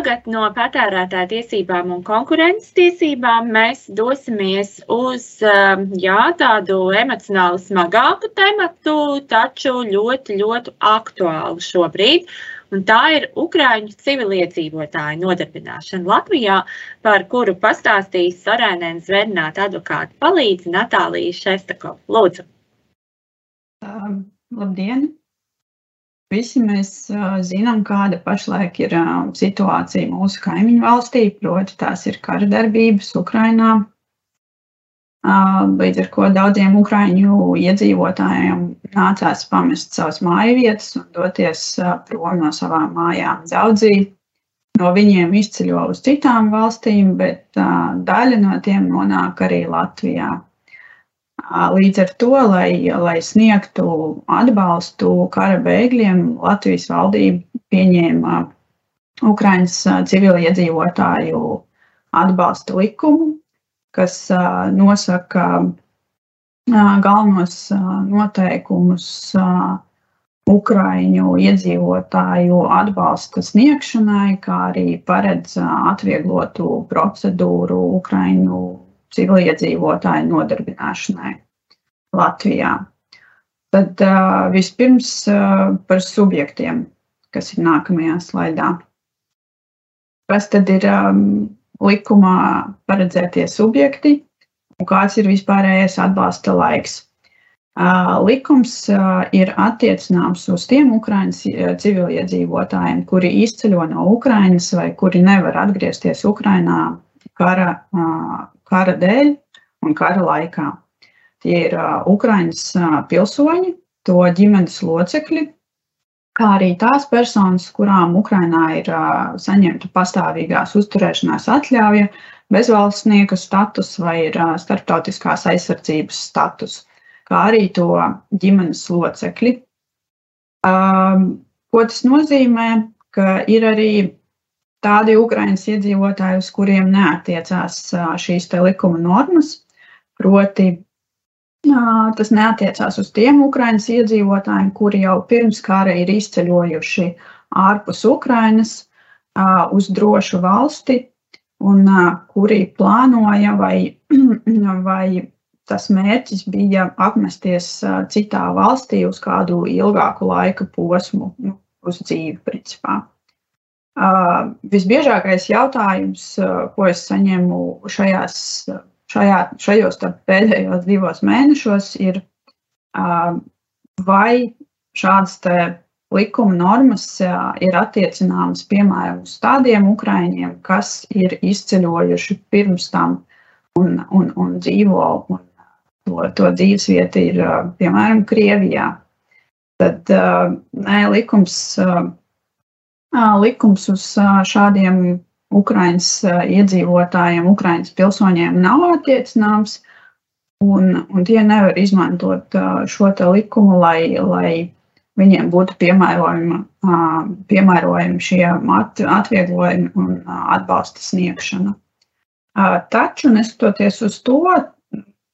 tagad no patērētāja tiesībām un konkurences tiesībām mēs dosimies uz jā, tādu emocionāli smagāku tematu, taču ļoti, ļoti aktuālu šobrīd. Un tā ir Ukrāņu civiliedzīvotāju nodarbināšana Latvijā, par kuru pastāstīs Sarēnēnas vedināta advokāta palīdze Natālija Šestakova. Lūdzu! Um, labdien! Visi mēs zinām, kāda pašlaik ir situācija mūsu kaimiņu valstī, proti, tās ir kara darbības Ukrajinā. Uh, līdz ar to daudziem ukrāņu iedzīvotājiem nācās pamest savas māju vietas un doties prom no savām mājām. Daudzi no viņiem izceļo uz citām valstīm, bet daļa no tiem nonāk arī Latvijā. Līdz ar to, lai, lai sniegtu atbalstu kara bēgļiem, Latvijas valdība pieņēma Ukraiņas civiliedzīvotāju atbalsta likumu, kas nosaka galvenos noteikumus Ukraiņu iedzīvotāju atbalsta sniegšanai, kā arī paredz atvieglotu procedūru Ukraiņu civiliedzīvotāju nodarbināšanai Latvijā. Tad vispirms par subjektiem, kas ir nākamajā slaidā. Kas tad ir um, likumā paredzētie subjekti un kāds ir vispārējais atbalsta laiks? Likums ir attiecināms uz tiem Ukraiņas civiliedzīvotājiem, kuri izceļo no Ukraiņas vai kuri nevar atgriezties Ukraiņā kara kara dēļ un kara laikā. Tie ir Ukraiņas pilsoņi, to ģimenes locekļi, kā arī tās personas, kurām Ukrainā ir saņemta pastāvīgās uzturēšanās atļauja, bezvalstnieka status vai ir starptautiskās aizsardzības status, kā arī to ģimenes locekļi. Ko tas nozīmē? Ka ir arī tādi Ukraiņas iedzīvotāji, uz kuriem neatiecās šīs likuma normas. Proti, tas neatiecās uz tiem Ukraiņas iedzīvotājiem, kuri jau pirms kara ir izceļojuši ārpus Ukraiņas uz drošu valsti un kuri plānoja vai, vai tas mērķis bija apmesties citā valstī uz kādu ilgāku laika posmu, nu, uz dzīvi, principā. Visbiežākais jautājums, ko es saņēmu šajās, šajā, šajos pēdējos divos mēnešos, ir, vai šādas likuma normas ir attiecināmas piemēram uz tādiem ukraiņiem, kas ir izceļojuši pirms tam un, un, un dzīvo, un to, to dzīvesvieta ir piemēram Krievijā. Tad nē, likums likums uz šādiem Ukraiņas iedzīvotājiem, Ukraiņas pilsoņiem nav attiecināms, un, un tie nevar izmantot šo likumu, lai, lai viņiem būtu piemērojami, piemērojami šie atvieglojumi un atbalsta sniegšana. Taču, neskatoties uz to,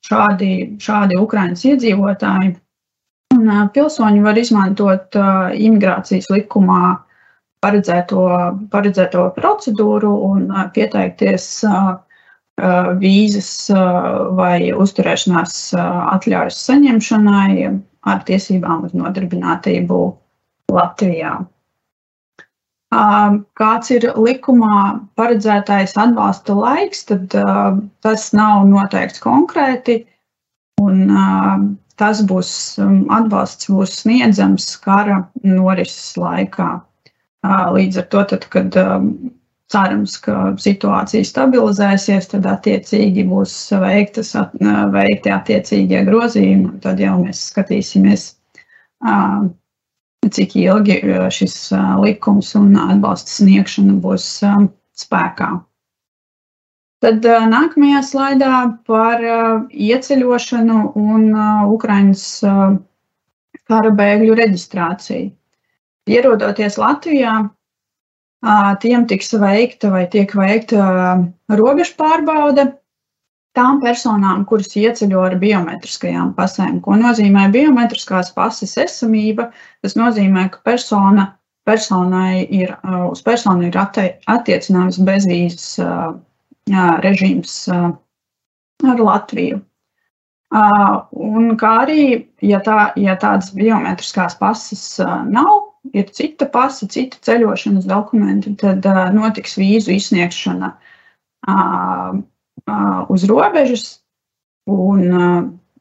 šādi, šādi Ukraiņas iedzīvotāji un pilsoņi var izmantot imigrācijas likumā paredzēto, paredzēto procedūru un pieteikties vīzas vai uzturēšanās atļaujas saņemšanai ar tiesībām uz nodarbinātību Latvijā. Kāds ir likumā paredzētais atbalsta laiks, tad tas nav noteikts konkrēti. Un, tas būs atbalsts būs sniedzams kara norises laikā. Līdz ar to, tad, kad cerams, ka situācija stabilizēsies, tad attiecīgi būs veiktas, veikti attiecīgie grozījumi. Tad jau mēs skatīsimies, cik ilgi šis likums un atbalsta sniegšana būs spēkā. Tad nākamajā slaidā par ieceļošanu un Ukraiņas kara bēgļu reģistrāciju. Ierodoties Latvijā, tiem tiks veikta vai tiek veikta robežu pārbaude tām personām, kuras ieceļo ar biometriskajām pasēm. Ko nozīmē biometriskās pases esamība? Tas nozīmē, ka persona personai ir, uz personu ir attiecināms bezvīzes režīms ar Latviju. Un kā arī, ja, tā, ja tādas biometriskās pasas nav, ir cita pasa, cita ceļošanas dokumenti, tad notiks vīzu izsniegšana uz robežas. Un,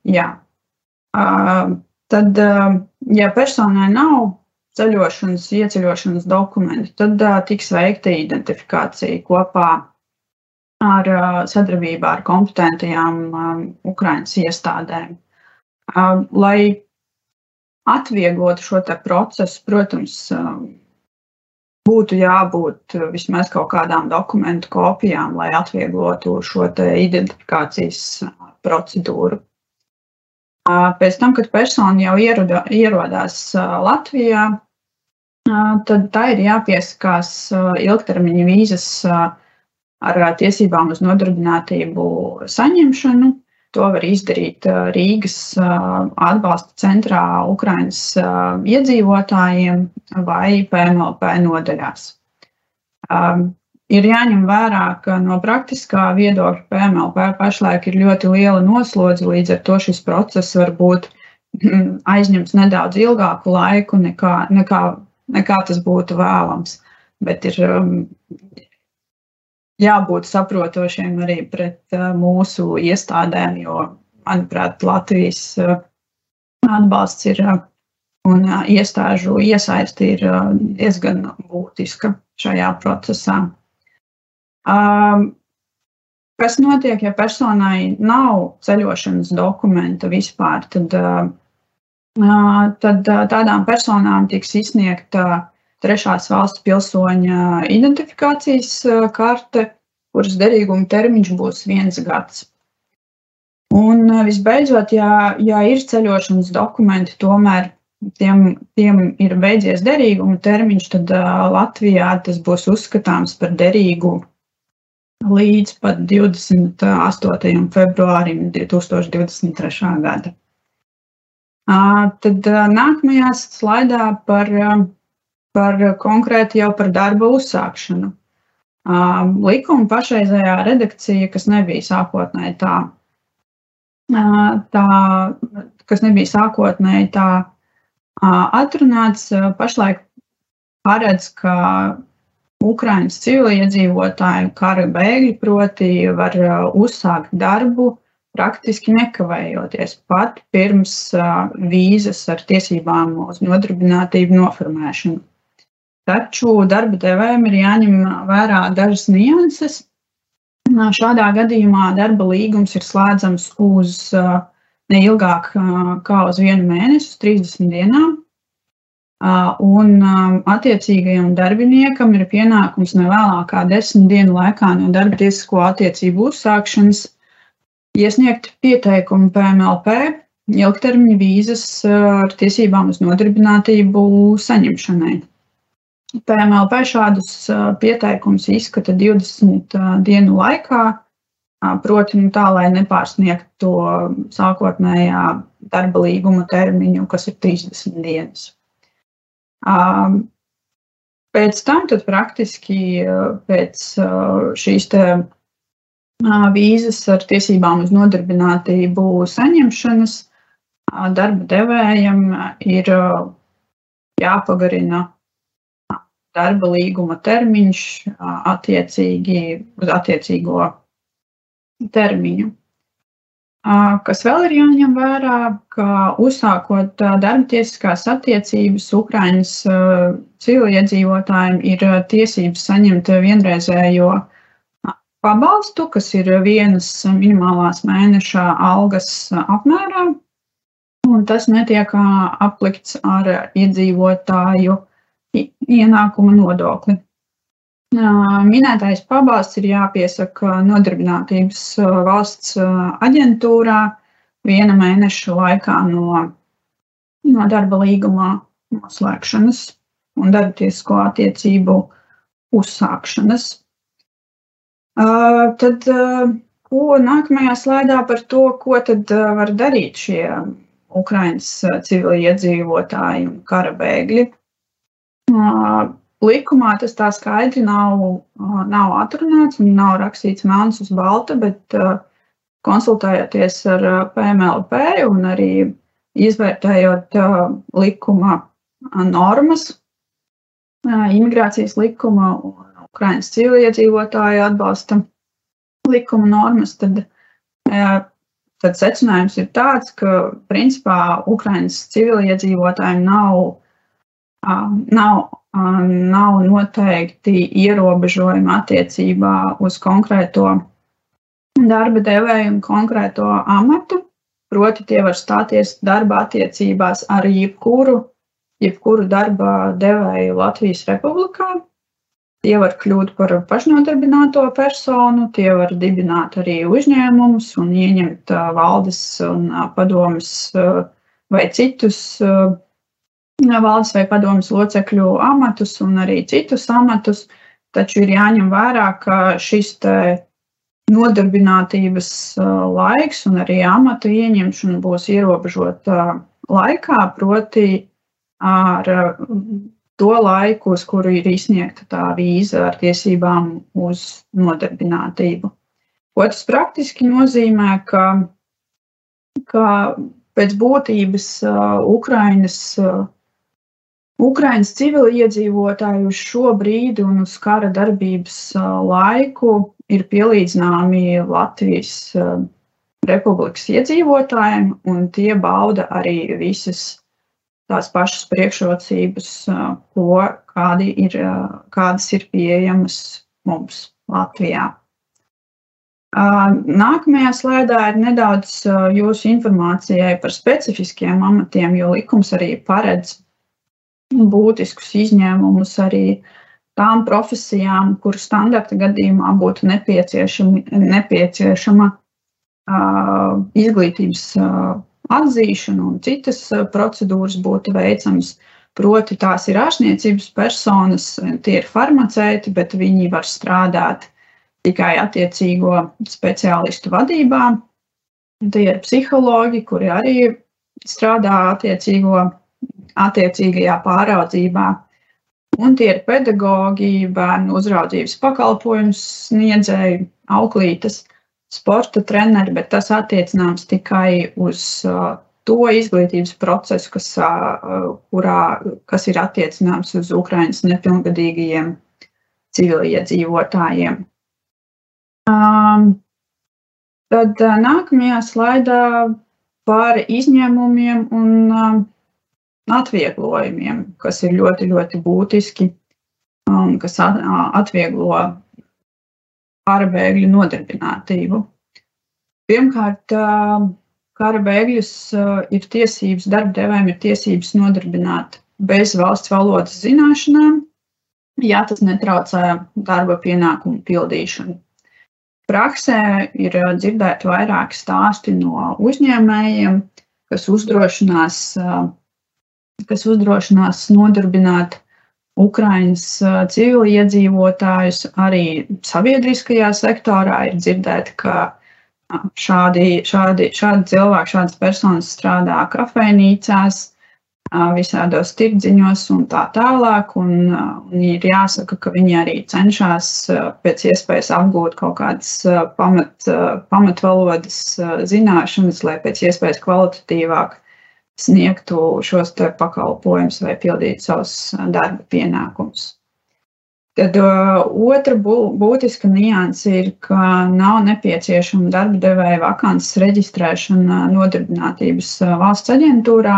jā, tad, ja personai nav ceļošanas, ieceļošanas dokumenti, tad tiks veikta identifikācija kopā ar sadarbībā ar kompetentajām Ukraiņas iestādēm. Lai atvieglotu šo procesu, protams, būtu jābūt vismaz kaut kādām dokumentu kopijām, lai atvieglotu šo identifikācijas procedūru. Pēc tam, kad persona jau ieroda, ierodās Latvijā, tad tā ir jāpiesakās ilgtermiņa vīzas ar tiesībām uz nodarbinātību saņemšanu. To var izdarīt Rīgas atbalsta centrā Ukraiņas iedzīvotājiem vai PMLP nodaļās. Ir jāņem vērā, ka no praktiskā viedokļa PMLP pašlaik ir ļoti liela noslodze, līdz ar to šis process var būt mm, aizņemts nedaudz ilgāku laiku nekā, nekā, nekā tas būtu vēlams. Bet ir jābūt saprotošiem arī pret uh, mūsu iestādēm, jo, manuprāt, Latvijas uh, atbalsts ir uh, un iestāžu iesaisti ir diezgan būtiska šajā procesā. Um, kas notiek, ja personai nav ceļošanas dokumenta vispār, tad, tad tādām personām tiks izsniegta trešās valsts pilsoņa identifikācijas karte, kuras derīguma termiņš būs viens gads. Un visbeidzot, ja, ja ir ceļošanas dokumenti, tomēr tiem, tiem ir beidzies derīguma termiņš, tad Latvijā tas būs uzskatāms par derīgu līdz pat 28. februārim 2023. gada. Tad nākamajā slaidā par par konkrēti jau par darba uzsākšanu. Likuma pašreizējā redakcija, kas nebija sākotnēji tā, tā, kas nebija sākotnēji tā atrunāts, pašlaik paredz, ka Ukraiņas civiliedzīvotāji, kara bēgļi, proti, var uzsākt darbu praktiski nekavējoties pat pirms vīzas ar tiesībām uz nodarbinātību noformēšanu. Taču darba devējiem ir jāņem vērā dažas nianses. Šādā gadījumā darba līgums ir slēdzams uz neilgāk kā uz vienu mēnesi, uz 30 dienām. Un attiecīgajam darbiniekam ir pienākums nevēlāk kā desmit dienu laikā no darba tiesisko attiecību uzsākšanas iesniegt pieteikumu PMLP ilgtermiņa vīzas ar tiesībām uz nodarbinātību saņemšanai. PMLP šādus pieteikumus izskata 20 dienu laikā, proti, nu, tā, lai nepārsniegtu to sākotnējā darba līguma termiņu, kas ir 30 dienas. Pēc tam, tad praktiski pēc šīs vīzas ar tiesībām uz nodarbinātību saņemšanas, darba devējam ir jāpagarina darba līguma termiņš attiecīgi uz attiecīgo termiņu. Kas vēl ir jāņem vērā, ka uzsākot darba tiesiskās attiecības, Ukraiņas civiliedzīvotājiem ir tiesības saņemt vienreizējo pabalstu, kas ir vienas minimālās mēneša algas apmērā, un tas netiek aplikts ar iedzīvotāju ienākuma nodokli. Minētais pabalsts ir jāpiesaka nodarbinātības valsts aģentūrā viena mēneša laikā no, no darba līguma noslēgšanas un darba tiesisko attiecību uzsākšanas. Tad, ko nākamajā slaidā par to, ko tad var darīt šie Ukraiņas civiliedzīvotāji un kara bēgļi? Likumā tas tā skaidri nav, nav atrunāts un nav rakstīts melns uz balta, bet konsultējoties ar PMLP un arī izvērtējot likuma normas, imigrācijas likuma un Ukraiņas civiliedzīvotāju atbalsta likuma normas, tad, tad secinājums ir tāds, ka principā Ukraiņas civiliedzīvotājiem nav, nav nav noteikti ierobežojumi attiecībā uz konkrēto darba devēju un konkrēto amatu. Proti, tie var stāties darba attiecībās ar jebkuru, jebkuru darba devēju Latvijas Republikā. Tie var kļūt par pašnodarbināto personu, tie var dibināt arī uzņēmumus un ieņemt valdes un padomus vai citus valdes vai padomus locekļu amatus un arī citus amatus, taču ir jāņem vērā, ka šis nodarbinātības laiks un arī amata ieņemšana būs ierobežota laikā, proti ar to laiku, uz kuru ir izsniegta tā vīza ar tiesībām uz nodarbinātību. Ko tas praktiski nozīmē, ka, ka pēc būtības Ukrainas Ukraiņas civiliedzīvotāji uz šo brīdi un uz kara darbības laiku ir pielīdzināmi Latvijas republikas iedzīvotājiem, un tie bauda arī visas tās pašas priekšrocības, ko, kādi ir, kādas ir pieejamas mums Latvijā. Nākamajā slēdā ir nedaudz jūsu informācijai par specifiskiem amatiem, jo likums arī paredz būtiskus izņēmumus arī tām profesijām, kuru standarta gadījumā būtu nepieciešama uh, izglītības uh, atzīšana un citas procedūras būtu veicamas. Proti, tās ir ārstniecības personas, tie ir farmaceiti, bet viņi var strādāt tikai attiecīgo speciālistu vadībā. Tie ir psihologi, kuri arī strādā attiecīgo attiecīgajā pāraudzībā. Un tie ir pedagoģi, bērnu uzraudzības pakalpojumu sniedzēji, auklītes, sporta treneri, bet tas attiecināms tikai uz uh, to izglītības procesu, kas, uh, kurā, kas ir attiecināms uz Ukraiņas nepilngadīgajiem civiliedzīvotājiem. Um, tad uh, nākamajā slaidā par izņēmumiem un um, atvieglojumiem, kas ir ļoti, ļoti būtiski un kas atvieglo kara bēgļu nodarbinātību. Pirmkārt, kara bēgļus ir tiesības, darba devējiem ir tiesības nodarbināt bez valsts valodas zināšanām, ja tas netraucē darba pienākumu pildīšanu. Praksē ir dzirdēti vairāki stāsti no uzņēmējiem, kas uzdrošinās kas uzdrošinās nodarbināt Ukraiņas civiliedzīvotājus arī sabiedriskajā sektorā. Ir dzirdēti, ka šādi, šādi, šādi cilvēki, šādas personas strādā kafejnīcās, visādos tirdziņos un tā tālāk. Un, un ir jāsaka, ka viņi arī cenšas pēc iespējas apgūt kaut kādas pamat, pamatvalodas zināšanas, lai pēc iespējas kvalitatīvāk sniegtu šos pakalpojumus vai pildītu savus darba pienākumus. Tad uh, otra bū, būtiska nianse ir, ka nav nepieciešama darba devēja vakances reģistrēšana nodarbinātības valsts aģentūrā,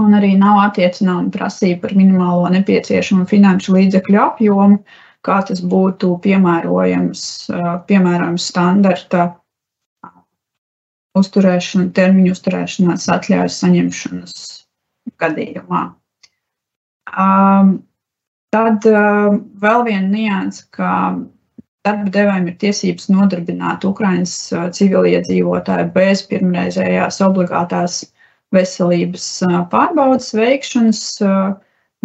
un arī nav attiecināma prasība par minimālo nepieciešamo finanšu līdzekļu apjomu, kā tas būtu piemērojams, piemērojams standarta uzturēšana, termiņu uzturēšanās atļaujas saņemšanas gadījumā. Um, tad uh, vēl viena nianse, ka darba devējiem ir tiesības nodarbināt Ukraiņas uh, civiliedzīvotāju bez pirmreizējās obligātās veselības uh, pārbaudas veikšanas, uh,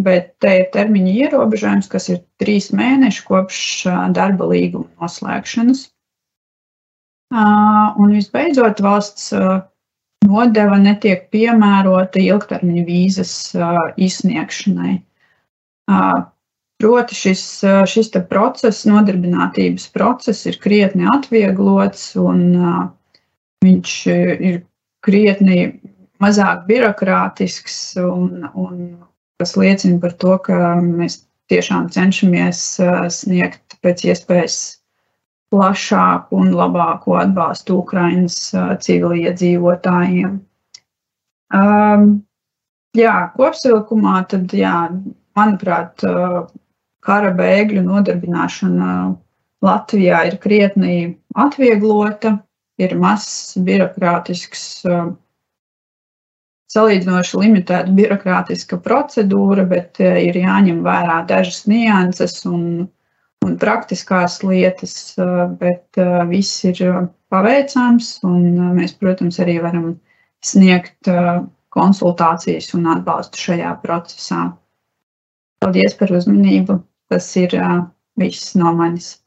bet te ir termiņa ierobežojums, kas ir trīs mēneši kopš darba līguma noslēgšanas. Un visbeidzot, valsts nodeva netiek piemērota ilgtermiņa vīzas izsniegšanai. Proti, šis, šis process, nodarbinātības process, ir krietni atvieglots un viņš ir krietni mazāk birokrātisks, un, un tas liecina par to, ka mēs tiešām cenšamies sniegt pēc iespējas plašāku un labāku atbalstu Ukraiņas civiliedzīvotājiem. Um, jā, kopsavilkumā tad, jā, manuprāt, kara bēgļu nodarbināšana Latvijā ir krietni atvieglota, ir mazs birokrātisks, salīdzinoši limitēta birokrātiska procedūra, bet ir jāņem vērā dažas nianses un un praktiskās lietas, bet viss ir paveicams, un mēs, protams, arī varam sniegt konsultācijas un atbalstu šajā procesā. Paldies par uzmanību. Tas ir viss no manis.